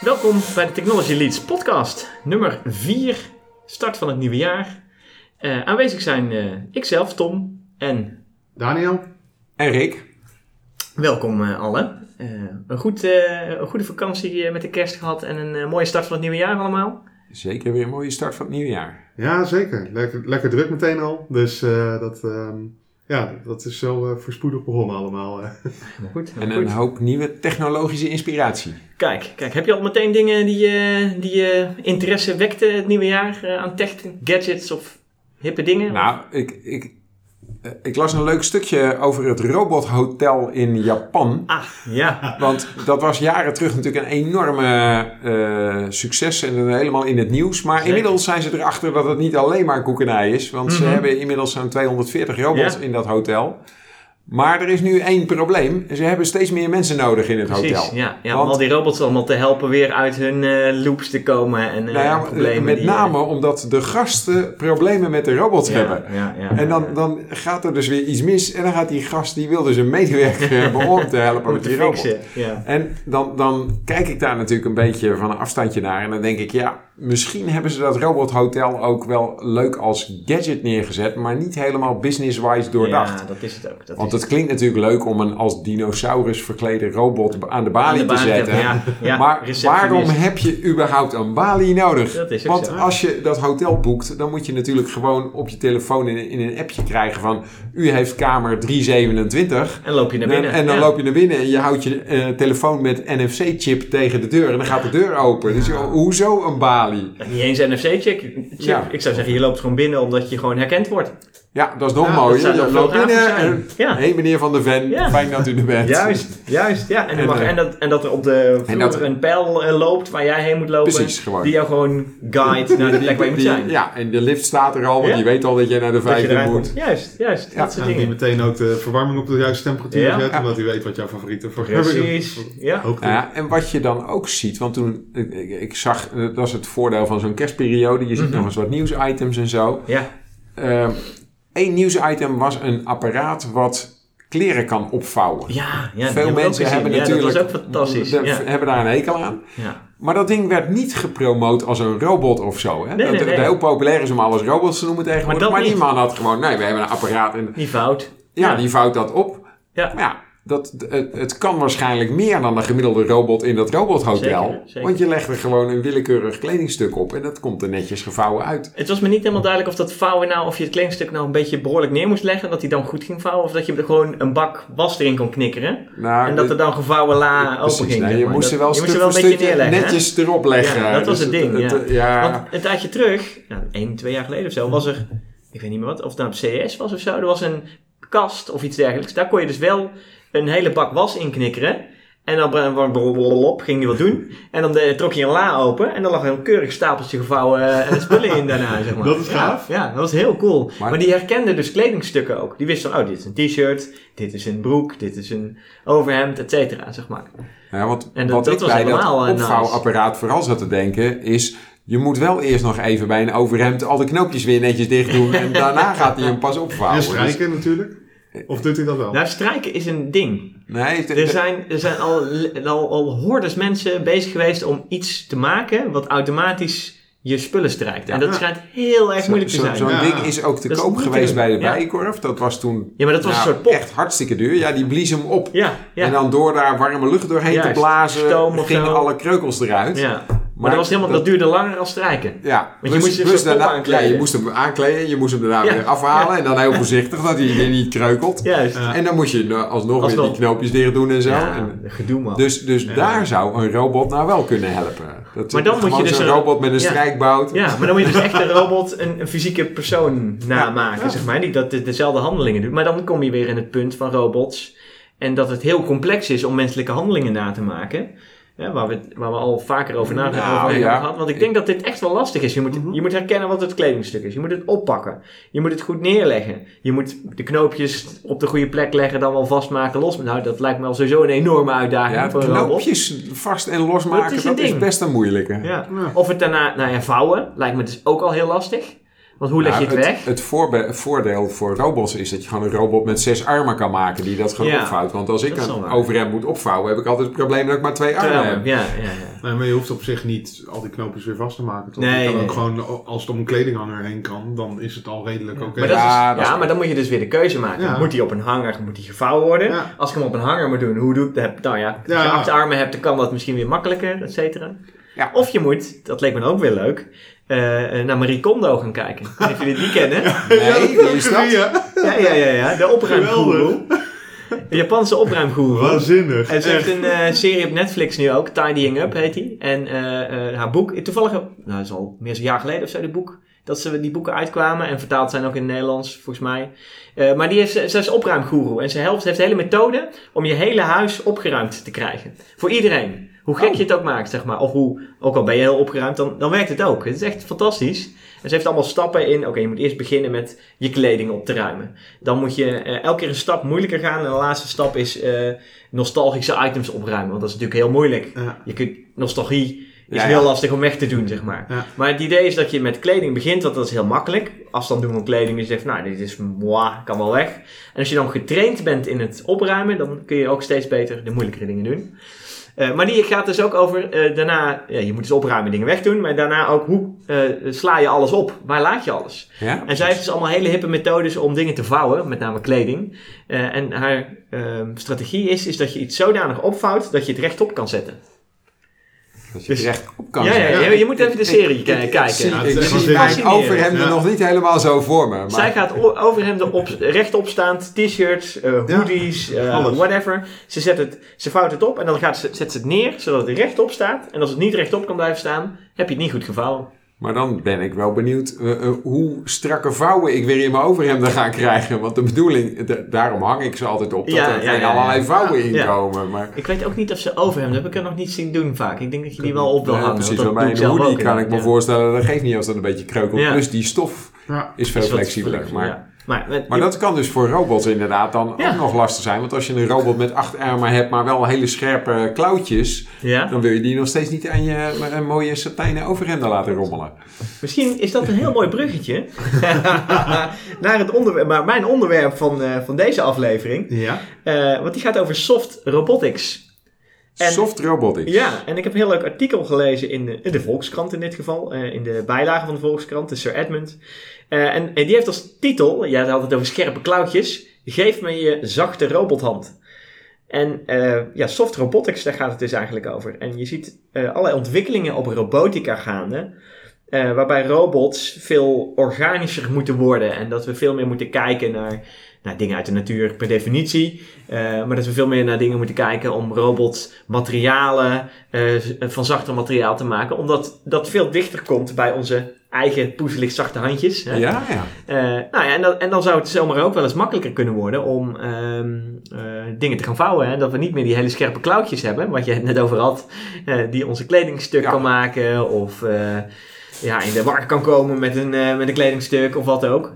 Welkom bij de Technology Leads podcast, nummer 4, start van het nieuwe jaar. Eh, aanwezig zijn eh, ikzelf, Tom en Daniel? En Rick? welkom eh, allen. Eh, een, goed, eh, een goede vakantie eh, met de kerst gehad en een eh, mooie start van het nieuwe jaar allemaal. Zeker weer een mooie start van het nieuwe jaar. Ja, zeker. Lekker, lekker druk meteen al. Dus eh, dat, ehm, ja, dat is zo eh, voorspoedig begonnen allemaal. eh. Helemaal goed, En een goed. hoop nieuwe technologische inspiratie. Kijk, kijk, heb je al meteen dingen die, eh, die je interesse wekte het nieuwe jaar aan tech, gadgets of hippe dingen? Nou, ik, ik, ik las een leuk stukje over het robothotel in Japan. Ah, ja. Want dat was jaren terug natuurlijk een enorme eh, succes en helemaal in het nieuws. Maar Zeker. inmiddels zijn ze erachter dat het niet alleen maar koekenij is. Want ze Mhm. hebben inmiddels zo'n 240 robots Ja. in dat hotel. Maar er is nu één probleem. Ze hebben steeds meer mensen nodig in het Precies, hotel. ja. ja om Want- al die robots allemaal te helpen weer uit hun eh, loops te komen en eh, Nou ja, problemen. met die, name omdat de gasten problemen met de robots ja, hebben. Ja, ja, En dan, dan gaat er dus weer iets mis. En dan gaat die gast, die wil dus een medewerker hebben om te helpen om met die robot. fixen. Ja. En dan, dan kijk ik daar natuurlijk een beetje van een afstandje naar. En dan denk ik, ja, misschien hebben ze dat robothotel ook wel leuk als gadget neergezet. Maar niet helemaal business-wise doordacht. Ja, dat is het ook. Dat Want het klinkt natuurlijk leuk om een als dinosaurus verklede robot aan de balie Aan de te zetten. hebben, ja, ja, maar waarom heb je überhaupt een balie nodig? Dat is ook Want zo. als je dat hotel boekt, dan moet je natuurlijk gewoon op je telefoon in, in een appje krijgen van... U heeft kamer 327. En loop je naar binnen. En, en dan ja. loop je naar binnen en je houdt je eh, telefoon met NFC-chip tegen de deur. En dan gaat de deur open. Dus joh, hoezo een balie? Niet eens NFC-check. chip. Ja. Ik zou zeggen, je loopt gewoon binnen omdat je gewoon herkend wordt. Ja, dat is nog Ja, mooier. Je loopt binnen en... Ja. Hé meneer Van der Ven, Ja. fijn dat u er bent. Juist, juist. Ja. En, dan En, mag, eh, en, dat, en dat er op de vloer dat- een pijl eh, loopt waar jij heen moet lopen. Precies, gewoon. Die jou gewoon guide naar de plek waar je moet zijn. ja, en de lift staat er al, want Ja. die weet al dat je naar de vijfde moet. komt. Juist, juist. Ja, dat soort En die dingen. meteen ook de verwarming op de juiste temperatuur Ja. zet. Omdat hij weet wat jouw favoriete voor Precies. Ja. Ja, en wat je dan ook ziet, want toen ik, ik, ik zag, eh, dat is het voordeel van zo'n kerstperiode, je ziet Mhm. nog eens wat nieuwsitems en zo. Ja. Eén nieuwsitem was een apparaat wat kleren kan opvouwen. Ja, ja. Veel mensen hebben ja, natuurlijk Dat was ook fantastisch. de- Ja. hebben daar een hekel aan. Ja. Maar dat ding werd niet gepromoot als een robot of zo. Hè? Nee, dat nee, heel populair is om alles robots te noemen tegenwoordig. Maar Maar, die man had gewoon, nee, we hebben een apparaat en Die fout. ja, die vouwt dat op. Ja. Maar ja, dat, het, het kan waarschijnlijk meer dan de gemiddelde robot in dat robothotel. Zeker, zeker. Want je legt er gewoon een willekeurig kledingstuk op en dat komt er netjes gevouwen uit. Het was me niet helemaal duidelijk of dat vouwen nou, of je het kledingstuk nou een beetje behoorlijk neer moest leggen, dat hij dan goed ging vouwen, of dat je er gewoon een bak was erin kon knikkeren. Nou, en dat er dan gevouwen la open precies, ging. nee, zeg je maar. moest Dat- er wel je moest er wel een beetje stukje neerleggen. hè? netjes erop leggen. Ja, dat was Dus het ding, ja. ja. Want een tijdje terug, nou, één, twee jaar geleden of zo, was er, ik weet niet meer wat, of het nou op CS was of zo, er was een kast of iets dergelijks. Daar kon je dus wel een hele bak was in knikkeren. En dan br- br- blablabla, ging hij wat doen. En dan trok je een la open. En dan lag een keurig stapeltje gevouwen eh, spullen in daarna, zeg maar. Dat is gaaf. Ja, dat was heel cool. Maar, Maar- die herkende dus kledingstukken ook. Die wist van, oh, dit is een t-shirt. Dit is een broek. Dit is een overhemd, et cetera, zeg maar. Ja, want En dat- wat dat ik was bij dat helemaal, eh, nice. opvouwapparaat vooral zat te denken is... Je moet wel eerst nog even bij een overhemd al de knoopjes weer netjes dicht doen. en daarna gaat hij hem pas opvouwen. En Dus- strijken natuurlijk. Of doet hij dat wel? Nou, strijken is een ding. nee, het- Er zijn, er zijn al, al, al hordes mensen bezig geweest om iets te maken wat automatisch je spullen strijkt. En Ja. dat schijnt heel erg Zo- moeilijk te zo- zijn. Zo'n Ja. ding is ook te Dat koop geweest bij de Ja. Bijenkorf. Dat was toen ja, maar dat was nou, een soort pop. echt hartstikke duur. Ja, die blies hem op. Ja, ja. En dan door daar warme lucht doorheen Juist. te blazen, Stoom gingen alle kreukels eruit. Maar, dat, was helemaal, dat, duurde langer dan strijken. Ja, Want je moest je ja, moest hem aankleden, je moest hem daarna Ja. weer afhalen en dan heel voorzichtig dat hij weer niet kreukelt. Juist. Ja. En dan moest je nou alsnog, Alsnog. weer die knoopjes dicht doen en zo. Ja, En gedoe man. dus dus Ja. daar zou een robot nou wel kunnen helpen. Dat Maar dan moet je dus een- robot met een ja. strijkbout. Ja, maar dan moet je dus echt een robot, een, een fysieke persoon namaken, Ja. zeg maar. Die dat de- dezelfde handelingen doet. Maar dan kom je weer in het punt van robots. En dat het heel complex is om menselijke handelingen na te maken. Ja, waar, we, waar we al vaker over na Nou, over hebben ja. gehad. Want ik denk dat dit echt wel lastig is. Je moet, Mhm. je moet herkennen wat het kledingstuk is. Je moet het oppakken. Je moet het goed neerleggen. Je moet de knoopjes op de goede plek leggen, dan wel vastmaken, los. Nou, dat lijkt me al sowieso een enorme uitdaging Ja, voor een robot. knoopjes vast en losmaken, Dat dat is best een moeilijke. Ja. Ja. Of het daarna, nou ja, vouwen lijkt me dus ook al heel lastig. Want hoe leg je Nou, het weg? Het voordeel voor robots is dat je gewoon een robot met zes armen kan maken die dat gewoon Ja, opvouwt. Want als ik een overhemd moet opvouwen, heb ik altijd het probleem dat ik maar twee armen heb. Ja, ja, ja. Nee, maar je hoeft op zich niet al die knoopjes weer vast te maken. Toch? Nee, je kan nee. ook gewoon, als het om een kledinghanger heen kan, dan is het al redelijk oké. Maar, Ja, is, maar dan moet je dus weer de keuze maken. Ja. Moet die op een hanger, moet die gevouwen worden? Ja. Als ik hem op een hanger moet doen, hoe doe ik dat? Nou ja, als Ja. je acht armen hebt, dan kan dat misschien weer makkelijker, et cetera. Ja. Of je moet, dat leek me ook weer leuk, eh, eh, naar Marie Kondo gaan kijken. Ik weet niet of jullie die kennen. Nee, wie is dat? Ja, Ja, ja, ja, ja. De opruimgoeroe. De Japanse opruimgoeroe. Waanzinnig. En ze heeft een eh, serie op Netflix nu ook, Tidying Up heet die. En eh, eh, haar boek, toevallig, nou dat is al meer dan een jaar geleden of zo, die boek. Dat ze die boeken uitkwamen en vertaald zijn ook in het Nederlands, volgens mij. Eh, maar die heeft, ze is opruimgoeroe en ze helpt, ze heeft een hele methode om je hele huis opgeruimd te krijgen. Voor iedereen. Hoe gek Oh. je het ook maakt, zeg maar. Of hoe, ook al ben je heel opgeruimd, dan, dan werkt het ook. Het is echt fantastisch. En ze heeft allemaal stappen in. Oké, je moet eerst beginnen met je kleding op te ruimen. Dan moet je eh, elke keer een stap moeilijker gaan. En de laatste stap is eh, nostalgische items opruimen. Want dat is natuurlijk heel moeilijk. Ja. Je kunt, nostalgie is Ja, ja. heel lastig om weg te doen, zeg maar. Ja. Maar het idee is dat je met kleding begint, want dat is heel makkelijk. Afstand doen van kleding is even, nou, dit is moi, kan wel weg. En als je dan getraind bent in het opruimen, dan kun je ook steeds beter de moeilijkere dingen doen. Eh, maar die gaat dus ook over eh, daarna, ja, je moet dus opruimen, dingen wegdoen, maar daarna ook hoe eh, sla je alles op? Waar laat je alles? Ja? En zij heeft dus allemaal hele hippe methodes om dingen te vouwen, met name kleding. En haar ehm, strategie is, is dat je iets zodanig opvouwt dat je het rechtop kan zetten. Dat je Dus- recht op kan ja, ja, je moet even de serie Ik- kijken. Ik, zie- Ja, het ik zie mijn overhemden Ja. nog niet helemaal zo voor me. Maar Zij gaat overhemden op, rechtop staand, t-shirts, eh, Ja, hoodies, eh, whatever. Ze, zet het, ze vouwt het op en dan gaat ze, zet ze het neer, zodat het rechtop staat. En als het niet rechtop kan blijven staan, heb je het niet goed gevouwen. Maar dan ben ik wel benieuwd eh, eh, hoe strakke vouwen ik weer in mijn overhemden ga krijgen. Want de bedoeling, da- daarom hang ik ze altijd op, dat Ja, er ja, geen ja, ja. allerlei vouwen in Ja. komen. Maar Ik weet ook niet of ze overhemden heb ik er nog niet zien doen vaak. Ik denk dat je die wel op wil Ja, hangen. precies, want bij een hoodie kan ik me voorstellen, dat geeft niet als dat een beetje kreukelt. Ja. Plus die stof Ja. is veel Is flexibeler. Maar, ja. Maar, met- maar dat kan dus voor robots inderdaad dan Ja. ook nog lastig zijn. Want als je een robot met acht armen hebt, maar wel hele scherpe klauwtjes, ja. dan wil je die nog steeds niet aan je een mooie satijnen overhemden laten rommelen. Misschien is dat een heel mooi bruggetje naar het onderwerp, maar mijn onderwerp van, eh, van deze aflevering. Ja. Eh, want die gaat over soft robotics. En- Soft robotics. Ja, en ik heb een heel leuk artikel gelezen in de, in de Volkskrant in dit geval. eh, in de bijlage van de Volkskrant, de Sir Edmund. Eh, en, en die heeft als titel, jij had het over scherpe klauwtjes. Geef me je zachte robothand. En eh, ja, soft robotics, daar gaat het dus eigenlijk over. En je ziet allerlei ontwikkelingen op robotica gaande. Eh, waarbij robots veel organischer moeten worden. En dat we veel meer moeten kijken naar, naar dingen uit de natuur per definitie. Eh, maar dat we veel meer naar dingen moeten kijken om robots materialen eh, van zachter materiaal te maken. Omdat dat veel dichter komt bij onze eigen poezelig zachte handjes. Hè? Ja, ja. Nou ja, en, dan, en dan zou het zomaar ook wel eens makkelijker kunnen worden om ehm, eh, dingen te gaan vouwen. Hè? Dat we niet meer die hele scherpe klauwtjes hebben, wat je het net over had, die onze kledingstuk Ja. kan maken. Of ja, in de war kan komen met een, eh, met een kledingstuk of wat ook.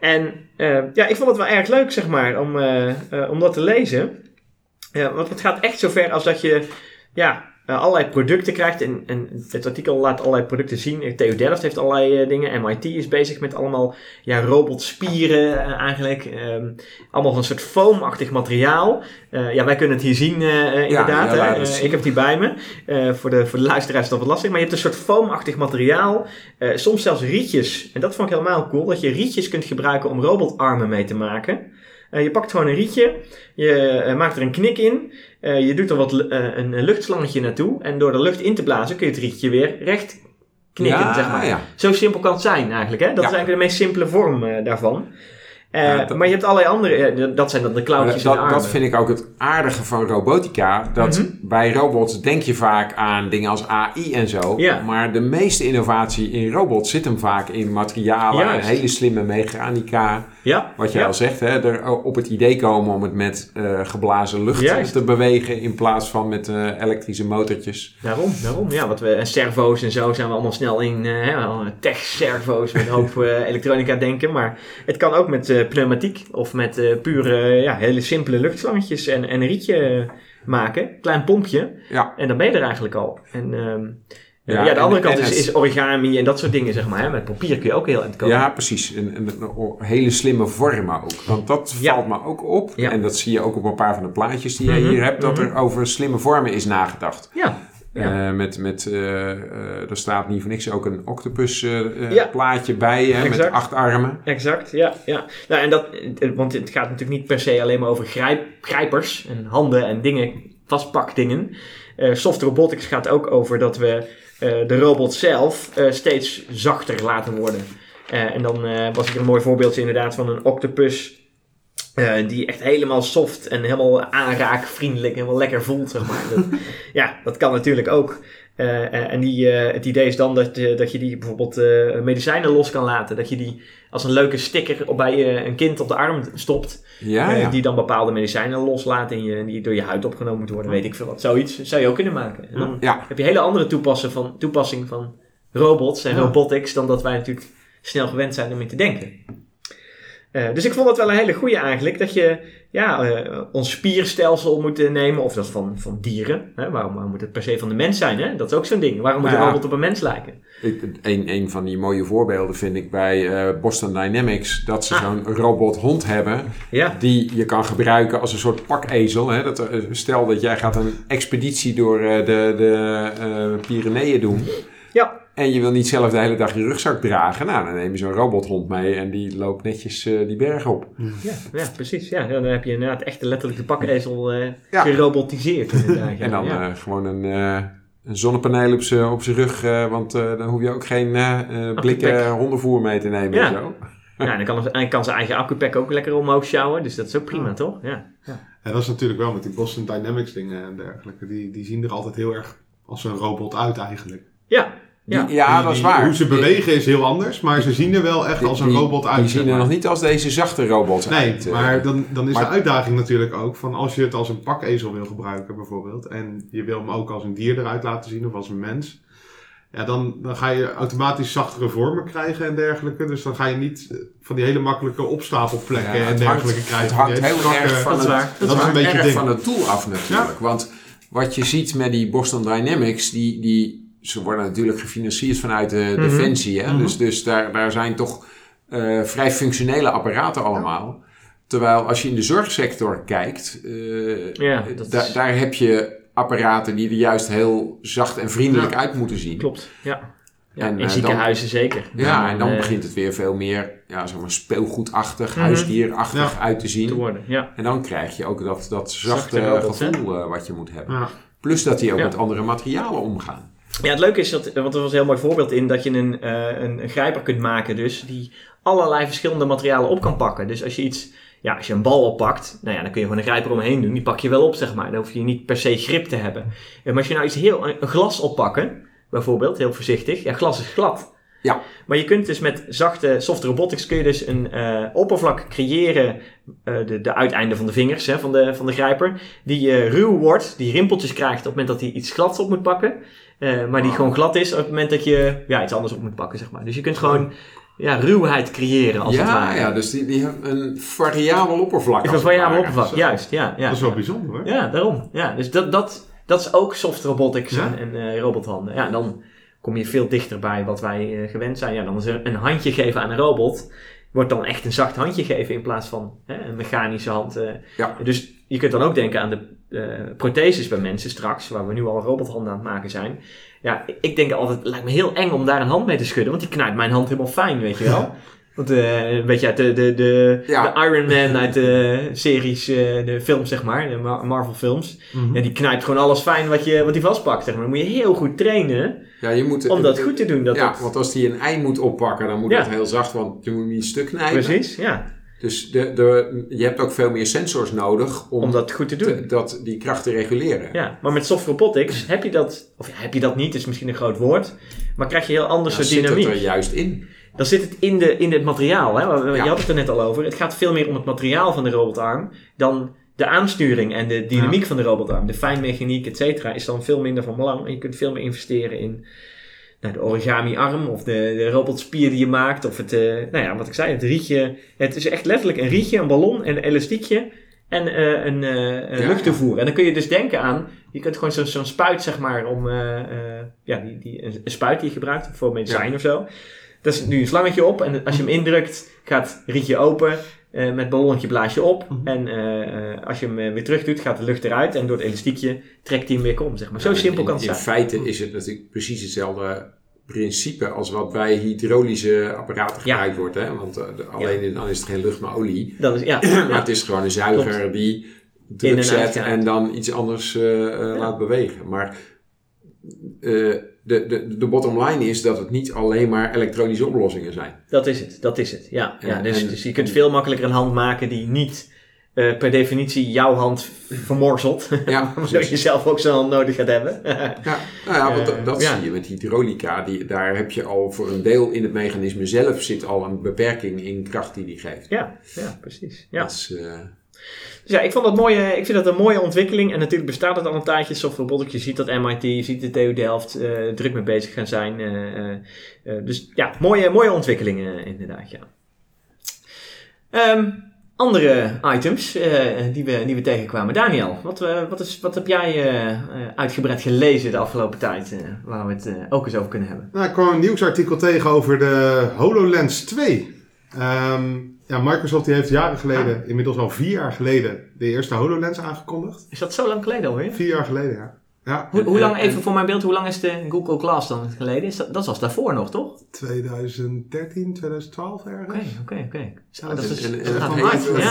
En eh, ja, ik vond het wel erg leuk, zeg maar, om, eh, om dat te lezen. Want het gaat echt zover als dat je ja, eh, allerlei producten krijgt. En, en het artikel laat allerlei producten zien. TU Delft heeft allerlei eh, dingen. MIT is bezig met allemaal ja, robotspieren eh, eigenlijk. Ehm, allemaal van een soort foamachtig materiaal. Ja, wij kunnen het hier zien inderdaad. ja, hè. zien. ik heb die bij me. Voor, de, voor de luisteraars is dat wat lastig. Maar je hebt een soort foamachtig materiaal. Soms zelfs rietjes. En dat vond ik helemaal cool. Dat je rietjes kunt gebruiken om robotarmen mee te maken. Eh, je pakt gewoon een rietje. Je eh, maakt er een knik in. Eh, je doet er wat, een, luchtslangetje naartoe. En door de lucht in te blazen kun je het rietje weer recht knikken, ja, zeg maar. ja. Zo simpel kan het zijn eigenlijk. Hè? Dat Ja. is eigenlijk de meest simpele vorm daarvan. Dat- Maar je hebt allerlei andere... dat zijn dan de klauwtjes en de dat, dat vind ik ook het aardige van robotica. Dat Mhm. bij robots denk je vaak aan dingen als AI en zo. Maar de meeste innovatie in robots zit hem vaak in materialen. Juist. Hele slimme mechanica. Ja, Wat jij ja. al zegt, hè, er op het idee komen om het met eh, geblazen lucht Juist. te bewegen. In plaats van met eh, elektrische motortjes. Daarom, daarom. Ja, wat we, en servo's en zo zijn we allemaal snel in eh, tech-servo's met een hoop elektronica denken. Maar het kan ook met pneumatiek of met pure, ja, hele simpele luchtslangetjes en, en een rietje maken. Klein pompje. Ja. En dan ben je er eigenlijk al. En ehm, Ja, de en- andere kant en is, is origami en dat soort dingen, zeg maar. Hè. Met papier kun je ook heel eind komen. Ja, precies. En, hele slimme vormen ook. Want dat Ja. valt me ook op. Ja. En dat zie je ook op een paar van de plaatjes die je Mhm, hier hebt. Dat mhm. er over slimme vormen is nagedacht. ja. Eh, met, met, eh, eh, er staat niet voor niks ook een octopus plaatje bij. Hè, met acht armen. Exact, ja. ja. Nou, en dat, want het gaat natuurlijk niet per se alleen maar over grijp, grijpers en handen en dingen, vastpakdingen. Soft robotics gaat ook over dat we de robot zelf eh, steeds zachter laten worden. Eh, en dan eh, was ik een mooi voorbeeldje inderdaad van een octopus. eh, die echt helemaal soft en helemaal aanraakvriendelijk, helemaal lekker voelt, zeg maar. Dat, ja, dat kan natuurlijk ook. Eh, eh, en die, eh, het idee is dan dat, je- dat je die bijvoorbeeld medicijnen los kan laten. Dat je die als een leuke sticker op bij een kind op de arm stopt. Ja, ja. Die dan bepaalde medicijnen loslaat en je, die door je huid opgenomen moeten worden. Weet ik veel wat. Zoiets zou je ook kunnen maken. En dan ja. heb je hele andere toepassing van, toepassing van robots en robotics dan dat wij natuurlijk snel gewend zijn om in te denken. Eh, dus ik vond dat wel een hele goede eigenlijk, dat je ja, eh, ons spierstelsel moet nemen, of dat van, van dieren. Hè? Waarom, waarom moet het per se van de mens zijn? Hè? Dat is ook zo'n ding. Waarom moet Nou een ja. robot op een mens lijken? Ik- Een, een van die mooie voorbeelden vind ik bij eh, Boston Dynamics. Dat ze Ah. zo'n robothond hebben. Ja, Die je kan gebruiken als een soort pakezel. Hè? Dat, stel dat jij gaat een expeditie door de, de Pyreneeën doen. ja. En je wil niet zelf de hele dag je rugzak dragen. Nou, dan neem je zo'n robothond mee en die loopt netjes eh, die berg op. Ja, ja, precies. Ja, dan heb je inderdaad echt letterlijk de pakezel eh Ja. gerobotiseerd. Inderdaad, ja. En dan ja. eh, gewoon een, eh, een zonnepaneel op zijn op rug. eh, want eh, dan hoef je ook geen eh, eh, blikken hondenvoer mee te nemen Ja. en zo. Ja, dan kan, hij kan zijn eigen accupack ook lekker omhoog sjouwen. Dus dat is ook prima, Ja. toch? Ja. ja. En dat is natuurlijk wel met die Boston Dynamics dingen en dergelijke. Die, die zien er altijd heel erg als een robot uit eigenlijk. Ja, ja. Die- ja Die- dat is waar. Hoe ze bewegen is heel anders, maar ze zien er wel echt Die- als een robot uit. Die zeg zien er nog niet als deze zachte robots Nee, uit. eh. maar dan, dan is maar- de uitdaging natuurlijk ook van als je het als een pakezel wil gebruiken bijvoorbeeld. En je wil hem ook als een dier eruit laten zien of als een mens. Ja, dan, dan ga je automatisch zachtere vormen krijgen en dergelijke. Dus dan ga je niet eh, van die hele makkelijke opstapelplekken Ja, en dergelijke hangt- krijgen. Het hangt heel strakke- erg van Dat is het, waar. Dat is Dat is waar. een beetje erg ding. van het tool af natuurlijk. Want wat je ziet met die Boston Dynamics, die, die, ze worden natuurlijk gefinancierd vanuit de Mhm. Defensie. Hè? Mhm. Dus, dus daar, daar zijn toch eh, vrij functionele apparaten allemaal. Terwijl als je in de zorgsector kijkt, eh, Ja, dat da- is- daar heb je apparaten die er juist heel zacht en vriendelijk Ja. uit moeten zien. Klopt. Ja. ja En, in eh, ziekenhuizen zeker. Ja, en dan eh, begint het weer veel meer ja, zeg maar speelgoedachtig, Mhm. huisdierachtig uit te zien. te worden. Ja. En dan krijg je ook dat, dat Zachte zachte gevoel eh, wat je moet hebben. Plus dat die ook met andere materialen omgaan. Ja, het leuke is, dat, want er was een heel mooi voorbeeld in, dat je een, eh, een, een grijper kunt maken dus, die allerlei verschillende materialen op kan pakken. Dus als je iets, ja, als je een bal oppakt, nou ja, dan kun je gewoon een grijper omheen doen. Die pak je wel op, zeg maar. Dan hoef je niet per se grip te hebben. Maar als je nou iets heel, een glas oppakken, bijvoorbeeld, heel voorzichtig. Ja, glas is glad. Ja. Maar je kunt dus met zachte soft robotics kun je dus een eh, oppervlak creëren, eh, de, de uiteinden van de vingers hè, van, de, van de grijper, die ruw wordt, die rimpeltjes krijgt op het moment dat hij iets glads op moet pakken, eh, maar die gewoon glad is op het moment dat je ja, iets anders op moet pakken, zeg maar. Dus je kunt gewoon ja, ruwheid creëren als het ja, ware. ja, dus die, die hebben een variabel oppervlak. Een het variabel oppervlak, Zo. juist. Ja, ja, Dat is wel ja. bijzonder hoor. Ja, daarom. Ja, dus dat, dat, dat is ook soft robotics Ja. en, en eh, robothanden. Ja, dan kom je veel dichter bij wat wij eh, gewend zijn. Ja, dan is er een handje geven aan een robot. Wordt dan echt een zacht handje geven in plaats van hè, een mechanische hand. eh. Ja. Dus je kunt dan ook denken aan de eh, protheses bij mensen straks, waar we nu al robothanden aan het maken zijn. Ja, ik denk altijd, het lijkt me heel eng om daar een hand mee te schudden, want die knijpt mijn hand helemaal fijn, weet je wel. Want eh, een beetje uit de, de, de, Ja. de Iron Man uit de series, eh, de films zeg maar, de Mar- Marvel films. Mhm. Ja, die knijpt gewoon alles fijn wat je, wat hij vastpakt. Zeg maar. Dan moet je heel goed trainen Ja, je moet, om dat goed te doen. Dat ja, want als die een ei moet oppakken, dan moet dat heel zacht, want je moet hem niet stuk knijpen. Precies, ja. Dus de, de, je hebt ook veel meer sensors nodig om, Om dat goed te doen. te- dat, die kracht te reguleren. Ja, maar met soft robotics heb je dat, of heb je dat niet, is misschien een groot woord, maar krijg je heel ander Dan soort zit het dynamiek. er juist in. Dan zit het in, de, in het materiaal. Hè? Je Ja. had het er net al over. Het gaat veel meer om het materiaal van de robotarm dan de aansturing en de dynamiek van de robotarm. De fijnmechaniek, et cetera, is dan veel minder van belang. En je kunt veel meer investeren in nou, de origami-arm of de, de robotspier die je maakt. Of het, eh, nou ja, wat ik zei, het rietje. Het is echt letterlijk een rietje, een ballon en een elastiekje. en eh, een eh, een Ja, luchttoevoer. En dan kun je dus denken aan, je kunt gewoon zo- zo'n spuit, zeg maar, om, eh, eh, ja, die, die, een, spuit die je gebruikt voor medicijn of zo. Daar is nu een slangetje op en als je hem indrukt, gaat het rietje open, eh, met ballonnetje blaas je op. Mhm. En eh, eh, als je hem weer terug doet, gaat de lucht eruit en door het elastiekje trekt hij hem weer om, zeg maar. Zo Ja, simpel in- kan het in, zijn. feite is het natuurlijk precies hetzelfde principe als wat bij hydraulische apparaten Ja. gebruikt wordt. Hè? Want alleen in- dan is het geen lucht, maar olie. Dat is, ja, Maar het is gewoon een zuiger die In druk en zet en dan iets anders laat bewegen. Maar de, de, de bottom line is dat het niet alleen maar elektronische oplossingen zijn. Dat is het, dat is het. Ja, ja, Ja, dus, en- dus je kunt veel makkelijker een hand maken die niet eh, per definitie jouw hand vermorzelt. Ja, Waardoor je zelf ook zo'n hand nodig gaat hebben. Ja, nou ja, want Eh, dat, zie je met hydraulica. Die, daar heb je al voor een deel in het mechanisme zelf zit al een beperking in kracht die die geeft. ja, ja, precies. Ja. Dat is, eh, Dus ja, ik, vond dat mooie, ik vind dat een mooie ontwikkeling. En natuurlijk bestaat het al een tijdje. Software Robotics, je ziet dat MIT, je ziet de TU Delft eh, druk mee bezig gaan zijn. eh, eh, dus ja, mooie, mooie ontwikkelingen inderdaad, ja. Ehm, andere items die, we, die we tegenkwamen. Daniel, wat, wat, is, wat heb jij uitgebreid gelezen de afgelopen tijd? waar we het ook eens over kunnen hebben? Nou, ik kwam een nieuwsartikel tegen over de HoloLens 2. Ehm, ja, Microsoft die heeft jaren geleden, inmiddels al vier jaar geleden, de eerste HoloLens aangekondigd. Is dat zo lang geleden alweer? Vier jaar geleden, ja. Ja, Hoe, hoe lang, en- even voor mijn beeld, hoe lang is de Google Glass dan geleden? Is dat, dat was daarvoor nog, toch? 2013, 2012 ergens. Oké, oké, oké.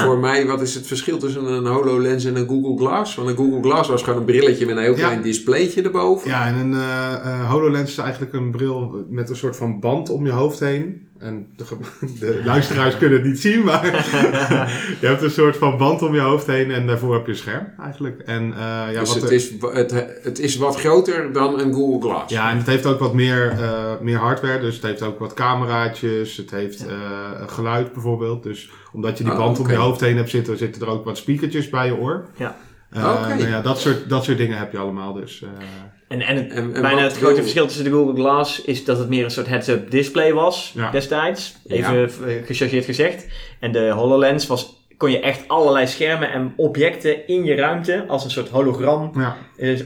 Voor mij, wat is het verschil tussen een HoloLens en een Google Glass? Want een Google Glass was gewoon een brilletje met een heel Ja. klein displaytje erboven. Ja, en een eh, eh, HoloLens is eigenlijk een bril met een soort van band om je hoofd heen. En de, de luisteraars kunnen het niet zien, maar je hebt een soort van band om je hoofd heen en daarvoor heb je een scherm eigenlijk. En, eh, ja, dus wat het, er- is, het, het is wat groter dan een Google Glass. Ja, en het heeft ook wat meer, eh, meer hardware. Dus het heeft ook wat cameraatjes. Het heeft eh, geluid bijvoorbeeld. Dus omdat je die Oh, band om oké. je hoofd heen hebt zitten, zitten er ook wat speakertjes bij je oor. Ja. Eh, nou ja, dat, soort, dat soort dingen heb je allemaal. Dus, eh, En, en, En- en bijna het grote wil- verschil tussen de Google Glass is dat het meer een soort heads-up display was Ja. destijds. Even Ja. eh, gechargeerd gezegd. En de HoloLens was, kon je echt allerlei schermen en objecten in je ruimte als een soort hologram ja.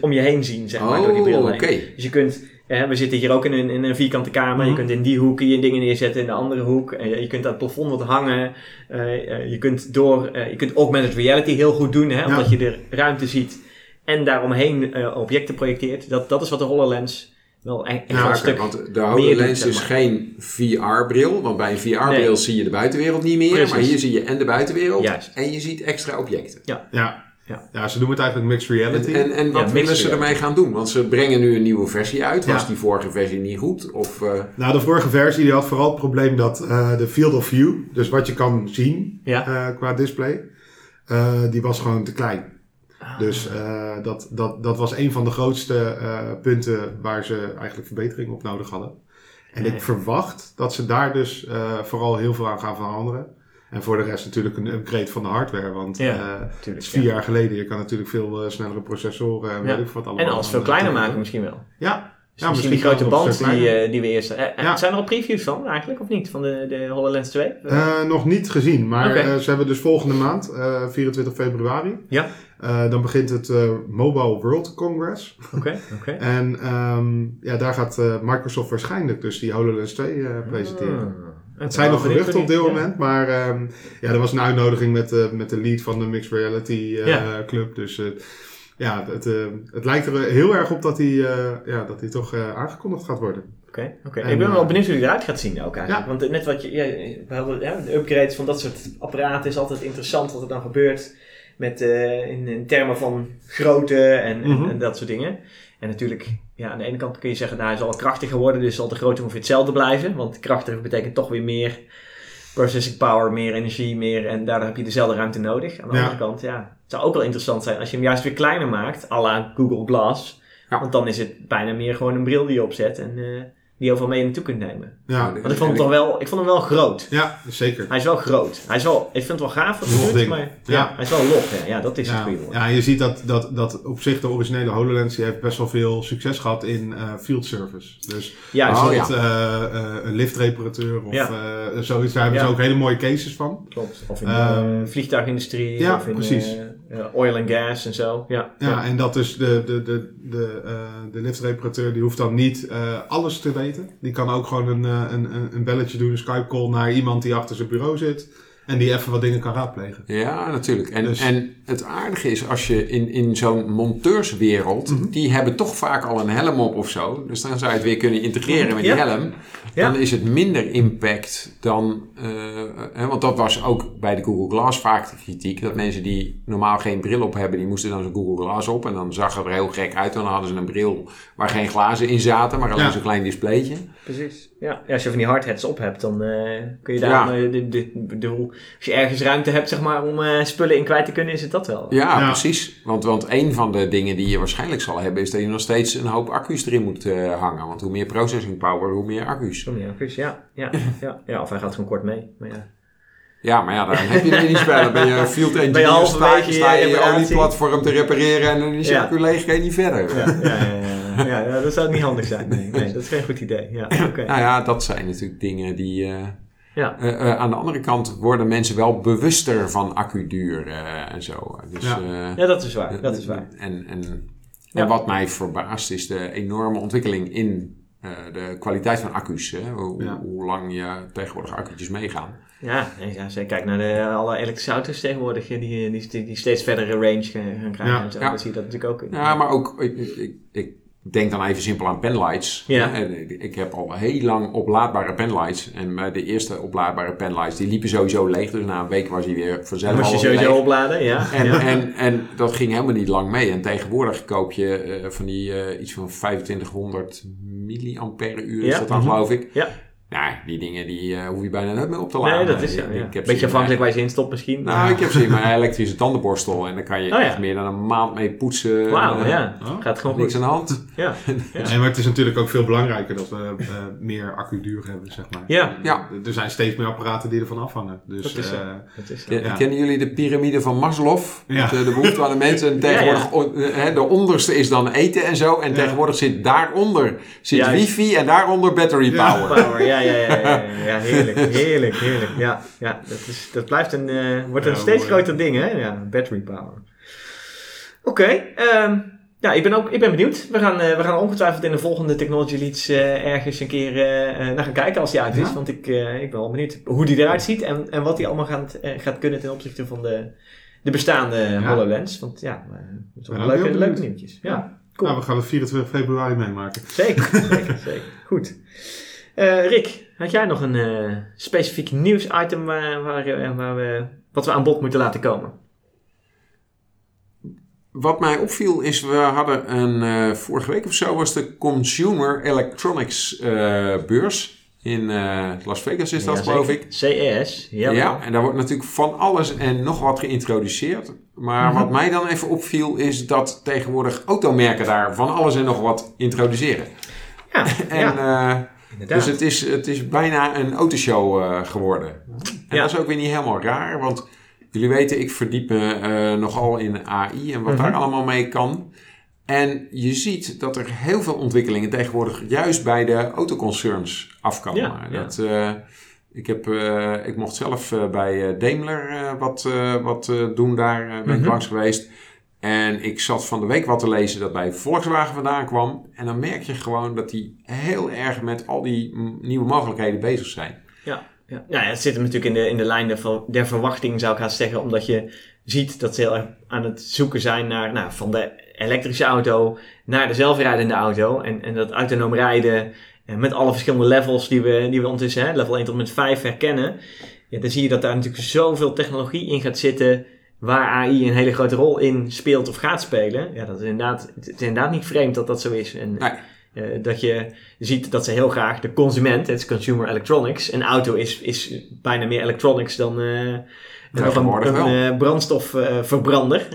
om je heen zien, zeg maar, door die bril Oh. Dus je kunt, we zitten hier ook in een, in een vierkante kamer. Mhm. Je kunt in die hoek je dingen neerzetten, in de andere hoek. Eh, je kunt aan het plafond wat hangen. Eh, eh, je kunt door, eh, je kunt augmented reality heel goed doen, hè, omdat je de ruimte ziet en daaromheen eh, objecten projecteert. Dat, dat is wat de HoloLens wel echt Ja, een oké, stuk... want de HoloLens doet, is maar. geen VR-bril. Want bij een VR-bril Nee. zie je de buitenwereld niet meer. Precies. Maar hier zie je en de buitenwereld. Juist. En je ziet extra objecten. Ja. Ja. Ja. ze noemen het eigenlijk mixed reality. en, en wat Ja, willen ze ermee gaan doen? Want ze brengen nu een nieuwe versie uit. Was Ja. die vorige versie niet goed? Of, eh, Nou, de vorige versie die had vooral het probleem dat eh, de field of view, dus wat je kan zien Ja. eh, qua display, eh, die was gewoon te klein. Ah. Dus eh, dat, dat, dat was een van de grootste eh, punten waar ze eigenlijk verbetering op nodig hadden. En Nee. ik verwacht dat ze daar dus eh, vooral heel veel aan gaan veranderen. En voor de rest natuurlijk een upgrade van de hardware. Want Ja, eh, tuurlijk, is vier ja. jaar geleden. Je kan natuurlijk veel eh, snellere processoren en Ja. weet ik wat allemaal. En alles veel kleiner maken misschien wel. Ja. Dus Ja, misschien die grote band die, eh, die we eerst... Zijn er al previews van eigenlijk, of niet? Van de, de HoloLens 2? Eh, nog niet gezien, maar ze hebben dus volgende maand, eh, 24 februari. Ja. Dan begint het Mobile World Congress. Oké, oké. En ehm, ja, daar gaat Microsoft waarschijnlijk dus die HoloLens 2 eh, presenteren. Het zijn nog geruchten op dit moment, maar ehm, ja, er was een uitnodiging met, eh, met de lead van de Mixed Reality eh. Club. Dus eh, ja, het, het lijkt er heel erg op dat eh, ja, dat die toch aangekondigd gaat worden. Oké, oké. Ik ben wel benieuwd hoe die eruit gaat zien ook eigenlijk. Ja. Want net wat je, ja, we hadden, ja, de upgrades van dat soort apparaten is altijd interessant wat er dan gebeurt. Met, in, in termen van grootte en, en- Mhm. en, dat soort dingen. En natuurlijk, ja, aan de ene kant kun je zeggen, nou, hij zal al krachtiger worden, dus zal de grootte ongeveer hetzelfde blijven. Want krachtiger betekent toch weer meer processing power, meer energie, meer. En daardoor heb je dezelfde ruimte nodig. Aan de Ja. andere kant, ja, het zou ook wel interessant zijn als je hem juist weer kleiner maakt, à la Google Glass. Ja. Want dan is het bijna meer gewoon een bril die je opzet en eh, die je overal mee naartoe kunt nemen. Ja, Want ik vond hem toch wel, ik vond hem wel groot. ja zeker. Hij is wel groot. Hij is wel, ik vind het wel gaaf hij maar ja, Ja. hij is wel log. hè. Ja, dat is het Ja, goede woord. ja, je ziet dat, dat, dat op zich de originele HoloLens die heeft best wel veel succes gehad in eh, field service. Dus bijvoorbeeld eh, eh, een liftreparateur of Ja. eh, zoiets. Daar hebben Ja. ze ook hele mooie cases van. klopt. Of in Ehm, de vliegtuigindustrie. ja, of in, precies. Eh, oil and gas en zo. Ja, Ja, en dat dus de, de, de, de, eh, de liftreparateur die hoeft dan niet eh, alles te weten. Die kan ook gewoon een, een, een, een belletje doen, een Skype call naar iemand die achter zijn bureau zit. En die even wat dingen kan raadplegen. Ja, natuurlijk. En, Dus- en het aardige is als je in, in zo'n monteurswereld, Mhm. die hebben toch vaak al een helm op of zo. Dus dan zou je het weer kunnen integreren met die Ja. helm. Ja. Dan is het minder impact dan. eh, hè, want dat was ook bij de Google Glass vaak de kritiek. Dat mensen die normaal geen bril op hebben, die moesten dan zo'n Google Glass op. En dan zag het er heel gek uit. Dan hadden ze een bril waar geen glazen in zaten, maar alleen Ja. zo'n klein displaytje. precies. Ja. ja, als je van die hardheads op hebt, dan eh, kun je daar... Ja. eh, de, de, bedoel, als je ergens ruimte hebt zeg maar, om eh, spullen in kwijt te kunnen, is het dat wel. Ja, Ja. precies. Want, want een van de dingen die je waarschijnlijk zal hebben, is dat je nog steeds een hoop accu's erin moet eh, hangen. Want hoe meer processing power, hoe meer accu's. Zo, ja, precies. Ja, ja, ja, ja, of hij gaat gewoon kort mee. Maar ja. Ja, maar ja, dan heb je er niet spelen. Dan ben je field engineer, sta, sta je je je reparatie. olieplatform te repareren en dan is je Ja. accu leeg, ga je niet verder. Ja, ja, ja, ja, ja, ja, dat zou niet handig zijn. Nee, nee, dat is geen goed idee. Ja, oké. Nou ja, dat zijn natuurlijk dingen die... eh, Ja. eh, eh, aan de andere kant worden mensen wel bewuster van accuduur eh en zo. Dus, Ja. ja, dat is waar. Dat is waar. En, en, Ja. wat mij verbaast is de enorme ontwikkeling in de kwaliteit van accu's. Hè? Hoe, Ja. hoe lang je tegenwoordig accu'tjes meegaan. Ja, als je kijkt naar de, alle elektrische auto's tegenwoordig, die, die, die, die steeds verdere range gaan krijgen. Ja. en zo. Ja. Dan zie je dat natuurlijk ook. Ja, maar ook, ik, ik, ik denk dan even simpel aan penlights. Ja. Ik, heb al heel lang oplaadbare penlights. En de eerste oplaadbare penlights, die liepen sowieso leeg. Dus na een week was hij weer vanzelf moest je sowieso leeg. opladen, ja. En, ja. en, en dat ging helemaal niet lang mee. En tegenwoordig koop je eh, van die eh, iets van 2500 milliampère uur, is dat dan Mhm. geloof ik. Ja. Nou, die dingen die eh, hoef je bijna nooit meer op te laden. Nee, dat is. Ik- Ja. ik heb ze Beetje afhankelijk waar je ze in stopt misschien. Nou, ik heb ze in mijn elektrische tandenborstel. En daar kan je Oh, ja. echt meer dan een maand mee poetsen. Wauw, Eh, ja. Oh, Gaat gewoon Niks goed. aan de hand. Ja. Ja. Nee, maar het is natuurlijk ook veel belangrijker dat we eh, meer accuduur hebben, zeg maar. Ja. Ja. Er zijn steeds meer apparaten die ervan afhangen. Dus, Dat is eh, Dat is. Kennen jullie de piramide van Maslow? Ja. De, de behoefte aan de mensen. En tegenwoordig, de onderste is dan eten en zo. En Ja. tegenwoordig zit daaronder zit wifi en daaronder battery Ja. power. Power, ja, ja, ja, heerlijk, heerlijk, heerlijk. Ja, ja dat, is, dat blijft een, eh, wordt een steeds mooi. groter ding, hè? Ja, battery power. Oké, ehm, ja, ik ben ook ik ben benieuwd. We gaan, eh, we gaan ongetwijfeld in de volgende Technology Leads eh, ergens een keer naar gaan kijken als die uit is. Ja. Want ik, ik ben wel benieuwd hoe die eruit ziet en, en wat die allemaal gaat, gaat kunnen ten opzichte van de, de bestaande HoloLens. Want ja, het zijn leuke, leuke nieuwtjes. Ja, cool. nou, we gaan het 24 februari meemaken. Zeker, zeker, zeker. Goed. Eh, Rick, had jij nog een eh, specifiek nieuwsitem waar, waar, eh, waar we, wat we aan bod moeten laten komen? Wat mij opviel is, we hadden een, vorige week of zo was de Consumer Electronics beurs. In Las Vegas is dat Ja, geloof ik. CES, ja. Ja, en daar wordt natuurlijk van alles en nog wat geïntroduceerd. Maar Mhm. wat mij dan even opviel is dat tegenwoordig automerken daar van alles en nog wat introduceren. Ja, En, ja, eh, inderdaad. dus het is, het is bijna een autoshow eh, geworden. En Ja. dat is ook weer niet helemaal raar, want jullie weten, ik verdiep me eh, nogal in AI en wat Mhm. daar allemaal mee kan. En je ziet dat er heel veel ontwikkelingen tegenwoordig juist bij de autoconcerns afkomen. Ja, ja. Dat, eh, ik, heb, ik mocht zelf bij Daimler wat, wat doen, daar ben ik Mhm. langs geweest. En ik zat van de week wat te lezen dat bij Volkswagen vandaan kwam. En dan merk je gewoon dat die heel erg met al die nieuwe mogelijkheden bezig zijn. Ja, ja. ja, het zit hem natuurlijk in de, in de lijn der, der verwachting, zou ik haast zeggen. Omdat je ziet dat ze heel erg aan het zoeken zijn naar, nou, van de elektrische auto naar de zelfrijdende auto. En, en dat autonoom rijden eh, met alle verschillende levels die we, die we ondertussen, hè, level 1 tot en met 5 herkennen. Ja, dan zie je dat daar natuurlijk zoveel technologie in gaat zitten waar AI een hele grote rol in speelt of gaat spelen. Ja, dat is inderdaad, het is inderdaad niet vreemd dat dat zo is. En, Nee. eh, dat je ziet dat ze heel graag de consument, het is consumer electronics, een auto is, is bijna meer electronics dan eh, een, eh, brandstofverbrander.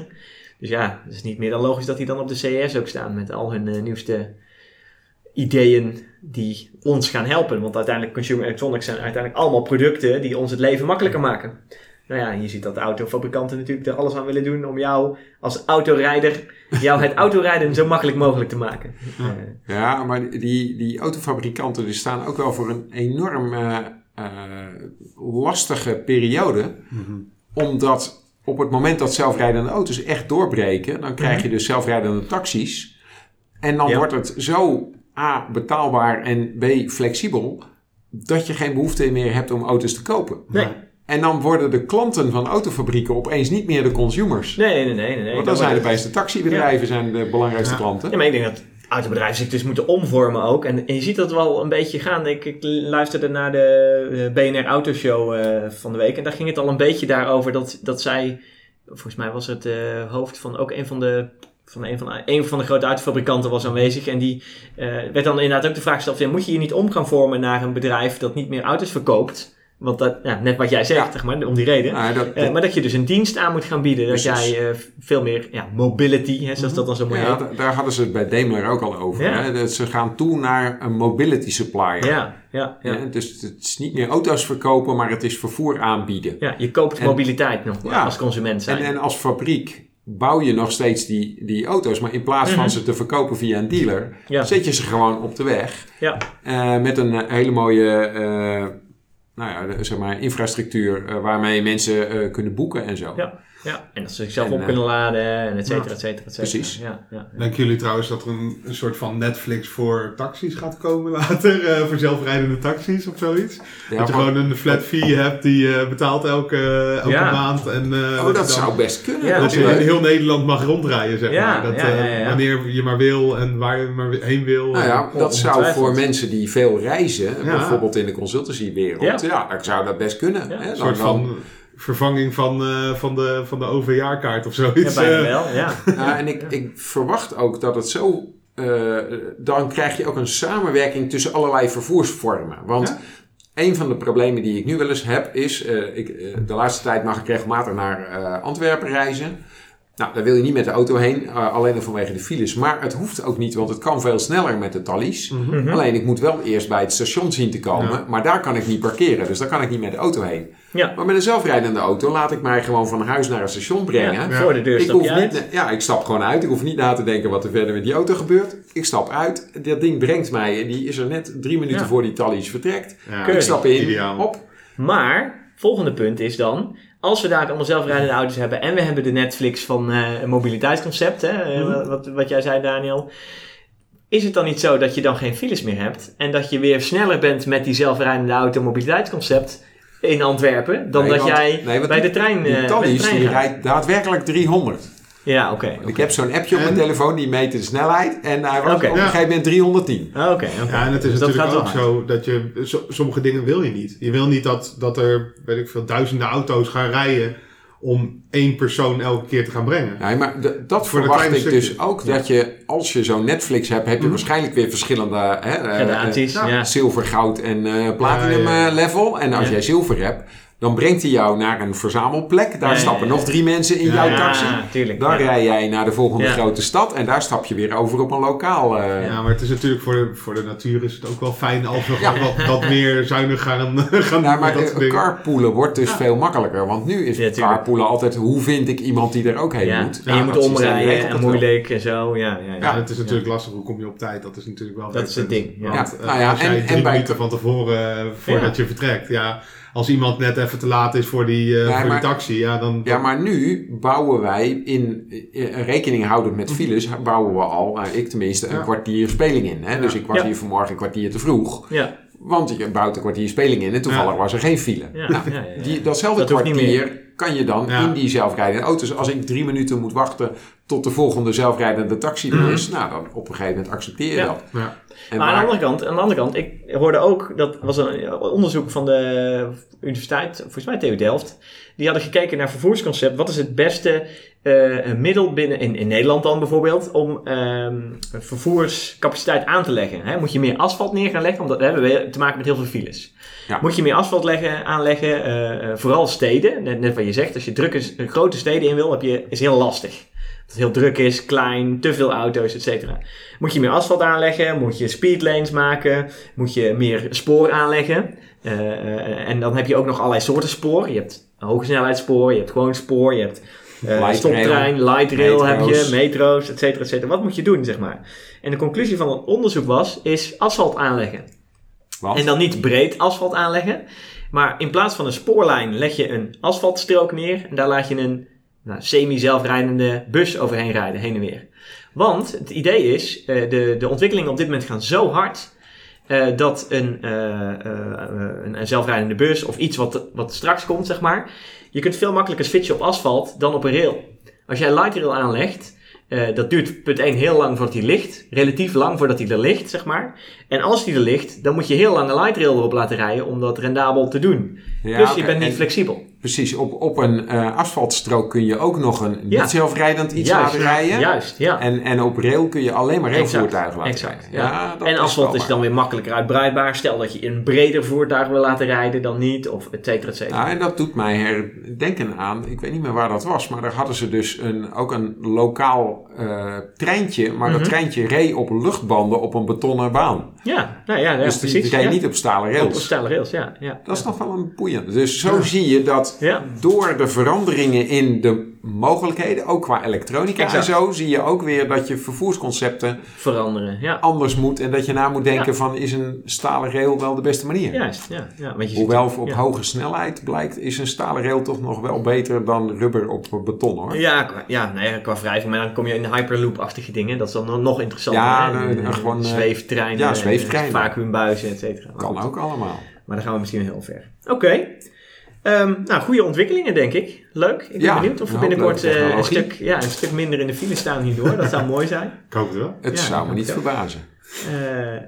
dus ja, het is niet meer dan logisch dat die dan op de CES ook staan met al hun nieuwste ideeën die ons gaan helpen. Want uiteindelijk consumer electronics zijn uiteindelijk allemaal producten die ons het leven makkelijker maken. Nou ja, je ziet dat de autofabrikanten natuurlijk er alles aan willen doen om jou als autorijder, jou het autorijden zo makkelijk mogelijk te maken. Ja. Eh, Ja, maar die, die autofabrikanten die staan ook wel voor een enorm eh, lastige periode. Mhm. Omdat op het moment dat zelfrijdende auto's echt doorbreken, dan krijg je dus zelfrijdende taxis. En dan Ja. wordt het zo A, betaalbaar en B, flexibel, dat je geen behoefte meer hebt om auto's te kopen. Nee. En dan worden de klanten van autofabrieken opeens niet meer de consumers. Nee, nee, nee. nee, nee. Want dan zijn de beste taxibedrijven zijn de belangrijkste Ja. klanten. Ja, maar ik denk dat autobedrijven zich dus moeten omvormen ook. En, en je ziet dat wel een beetje gaan. Ik, ik luisterde naar de eh, BNR Autoshow eh van de week. En daar ging het al een beetje daarover dat, dat zij... Volgens mij was het eh, hoofd van ook een van de... Van een, van de, een van de grote autofabrikanten was aanwezig. En die eh, werd dan inderdaad ook de vraag gesteld: moet je je niet om gaan vormen naar een bedrijf dat niet meer auto's verkoopt? Want dat, net wat jij zegt, Ja. zeg maar, om die reden. Nou, dat, Eh, maar dat je dus een dienst aan moet gaan bieden. Dat Precies. jij eh, veel meer ja, mobility, hè, zoals dat dan zo mooi ja, heet. daar hadden ze het bij Daimler ook al over. Ja. Hè? Dat ze gaan toe naar een mobility supplier. Ja, ja, ja. Dus het is niet meer auto's verkopen, maar het is vervoer aanbieden. Ja, je koopt En- mobiliteit nog als consument zijn. En, en als fabriek bouw je nog steeds die, die auto's, maar in plaats van Mhm. ze te verkopen via een dealer, zet je ze gewoon op de weg. Ja. Eh, met een hele mooie nou ja, zeg maar, infrastructuur eh, waarmee mensen eh, kunnen boeken en zo. Ja. Ja, en dat ze zichzelf En, op eh, kunnen laden en et cetera, et cetera, et cetera. Precies. Ja, ja, ja. Denken jullie trouwens dat er een, een soort van Netflix voor taxis gaat komen later? eh, voor zelfrijdende taxis of zoiets? Ja, dat je maar- gewoon een flat fee hebt die je betaalt elke, elke Ja. maand. En, eh, oh, dat dan- zou best kunnen. Ja, Dat je in heel Nederland mag rondrijden, zeg Ja, maar. Dat, ja, ja, eh, ja. Wanneer je maar wil en waar je maar heen wil. Nou ja, dat zou voor mensen die veel reizen, Ja. bijvoorbeeld in de consultancywereld, Ja. ja. dan zou dat best kunnen. Ja. Hè? Een soort dan- van vervanging van, eh, van de, van de OV-jaarkaart of zoiets. Ja, bijna eh. wel, ja. Ja, en ik, ik verwacht ook dat het zo. eh, dan krijg je ook een samenwerking tussen allerlei vervoersvormen. Want Ja? een van de problemen die ik nu wel eens heb is. eh, ik, de laatste tijd mag ik regelmatig naar eh, Antwerpen reizen. Nou, daar wil je niet met de auto heen, eh, alleen al vanwege de files. Maar het hoeft ook niet, want het kan veel sneller met de tallies. Mhm. Alleen ik moet wel eerst bij het station zien te komen. Ja. Maar daar kan ik niet parkeren, dus daar kan ik niet met de auto heen. Ja, Maar met een zelfrijdende auto laat ik mij gewoon van huis naar het station brengen. ja. Voor de deur Ik stap hoef je uit. niet, ja, ik stap gewoon uit. Ik hoef niet na te denken wat er verder met die auto gebeurt. Ik stap uit. Dat ding brengt mij. Die is er net drie minuten Ja. voor die tallies vertrekt. Ik stap in. Ideaal. Op. Maar, volgende punt is dan... Als we daar allemaal zelfrijdende auto's hebben en we hebben de Netflix van een mobiliteitsconcept, hè, eh, Mhm. wat, wat jij zei Daniel, is het dan niet zo dat je dan geen files meer hebt en dat je weer sneller bent met die zelfrijdende auto mobiliteitsconcept in Antwerpen dan Nee, dat want- jij nee, bij de trein, Die gaat? rijdt daadwerkelijk 300. Ja, oké. Ik heb zo'n appje op mijn En- telefoon die meet de snelheid. En hij was op een gegeven moment 310. Ah, Oké, oké. Ja, en het is Dus natuurlijk ook zo dat je... so- sommige dingen wil je niet. Je wil niet dat, dat er, weet ik veel, duizenden auto's gaan rijden om één persoon elke keer te gaan brengen. Nee, maar de- dat Voor verwacht ik dus ook. Dat je, als je zo'n Netflix hebt, heb je Mhm. waarschijnlijk weer verschillende... Hè, eh, Gradaties, ja. ja. zilver, goud en eh, platinum Ja, ja, ja. eh, level. En als Ja. jij zilver hebt, dan brengt hij jou naar een verzamelplek. Daar Ja, stappen ja. nog drie mensen in Ja, jouw ja, taxi. tuurlijk. Dan ja. rij jij naar de volgende Ja. grote stad en daar stap je weer over op een lokaal. eh, Ja, maar het is natuurlijk voor de, voor de natuur is het ook wel fijn als we Ja. wat, wat meer zuinig gaan, gaan Nou, doen maar dat eh, carpoolen wordt dus veel makkelijker. Want nu is Ja, carpoolen altijd, hoe vind ik iemand die er ook heen Ja. moet? En Nou, je moet omrijden en moeilijk en zo. Ja, ja, ja. Ja, het is natuurlijk lastig. Hoe kom je op tijd? Dat is natuurlijk wel Dat is het ding, ja. Want Ja, eh, nou ja, als jij en- drie en bij- minuten van tevoren, voordat je vertrekt, ja, als iemand net even te laat is voor die, eh, voor maar- die taxi, ja, dan... Ja, maar nu bouwen wij in eh, rekening houdend met files, bouwen we al, ik tenminste, een Ja. kwartier speling in. Hè? Dus ik hier vanmorgen een kwartier te vroeg. Ja, Want je bouwt een kwartier speling in en toevallig was er geen file. ja, Nou, ja, ja, ja. die, datzelfde Dat kwartier kan je dan in die zelfrijdende auto's. Als ik drie minuten moet wachten tot de volgende zelfrijdende taxi er Mhm. is, nou dan op een gegeven moment accepteer je dat. Ja. Maar aan de andere kant, aan de andere kant, ik hoorde ook, dat was een onderzoek van de universiteit, volgens mij TU Delft, die hadden gekeken naar vervoersconcept. Wat is het beste eh, middel binnen, in, in Nederland dan bijvoorbeeld, om ehm, vervoerscapaciteit aan te leggen? Hè? Moet je meer asfalt neer gaan leggen, omdat we hebben we te maken met heel veel files. Ja. Moet je meer asfalt leggen, aanleggen, eh, eh, vooral steden, net, net wat je zegt, als je drukke, grote steden in wil, heb je, is heel lastig. Dat het heel druk is, klein, te veel auto's, et cetera. Moet je meer asfalt aanleggen? Moet je speedlanes maken? Moet je meer spoor aanleggen? Eh, eh, en dan heb je ook nog allerlei soorten spoor. Je hebt hoge snelheidsspoor, je hebt gewoon spoor, je hebt Light stoptrein, light rail heb je, metro's, et cetera, et cetera. Wat moet je doen, zeg maar? En de conclusie van het onderzoek was, is asfalt aanleggen. En dan niet breed asfalt aanleggen. Maar in plaats van een spoorlijn leg je een asfaltstrook neer. En daar laat je een nou, semi-zelfrijdende bus overheen rijden, heen en weer. Want het idee is, eh, de, de ontwikkelingen op dit moment gaan zo hard eh, dat een, eh, een, een zelfrijdende bus of iets wat, wat straks komt, zeg maar, je kunt veel makkelijker switchen op asfalt dan op een rail. Als jij een light rail aanlegt, dat duurt punt 1 heel lang voordat hij ligt. Relatief lang voordat hij er ligt, zeg maar. En als hij er ligt, dan moet je heel lang een light rail erop laten rijden om dat rendabel te doen. Ja, dus je bent niet en flexibel. Precies, op, op een eh, asfaltstrook kun je ook nog een Ja. niet zelfrijdend iets Juist, laten rijden. Juist, ja. En, en op rail kun je alleen maar railvoertuigen laten exact, rijden. ja. dat en asfalt is dan weer makkelijker uitbreidbaar. Stel dat je een breder voertuig wil laten rijden dan niet, of et cetera, et cetera. Ja, en dat doet mij herdenken aan, ik weet niet meer waar dat was, maar daar hadden ze dus een, ook een lokaal eh, treintje, maar dat Mhm. treintje reed op luchtbanden op een betonnen baan. Ja, nou ja, ja dus precies. die reed ja. niet op stalen Op rails. stijle rails, ja. ja. Dat is nog wel een boeiend. Dus zo zie je dat door de veranderingen in de mogelijkheden, ook qua elektronica Exact. en zo, zie je ook weer dat je vervoersconcepten Veranderen, ja. anders moet en dat je na moet denken van is een stalen rail wel de beste manier? Juist, ja. ja. Want je ziet- Hoewel op hoge snelheid blijkt, is een stalen rail toch nog wel beter dan rubber op beton hoor. Ja, qua, ja, nou ja, qua wrijving. Maar dan kom je in hyperloop-achtige dingen. Dat is dan nog- interessanter. Ja, de- de- En, gewoon, eh, zweeftreinen. ja, en, zweeftreinen. Vacuümbuizen, et cetera. Kan ook allemaal. Maar dan gaan we misschien heel ver. Oké. Ehm, nou, goede ontwikkelingen, denk ik. Leuk. Ik ben Ja, benieuwd of we binnenkort eh, een, stuk, ja, een stuk minder in de file staan hierdoor. Dat zou mooi zijn. Ik hoop het wel. Het Ja, zou me niet verbazen. Eh,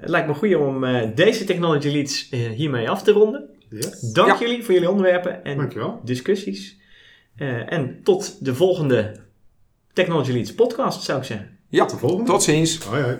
het lijkt me goed om eh, deze Technology Leads hiermee af te ronden. Yes. Dank Ja. jullie voor jullie onderwerpen en Dankjewel. discussies. Eh, en tot de volgende Technology Leads podcast, zou ik zeggen. Ja, Tot de volgende. tot ziens. Hoi hoi.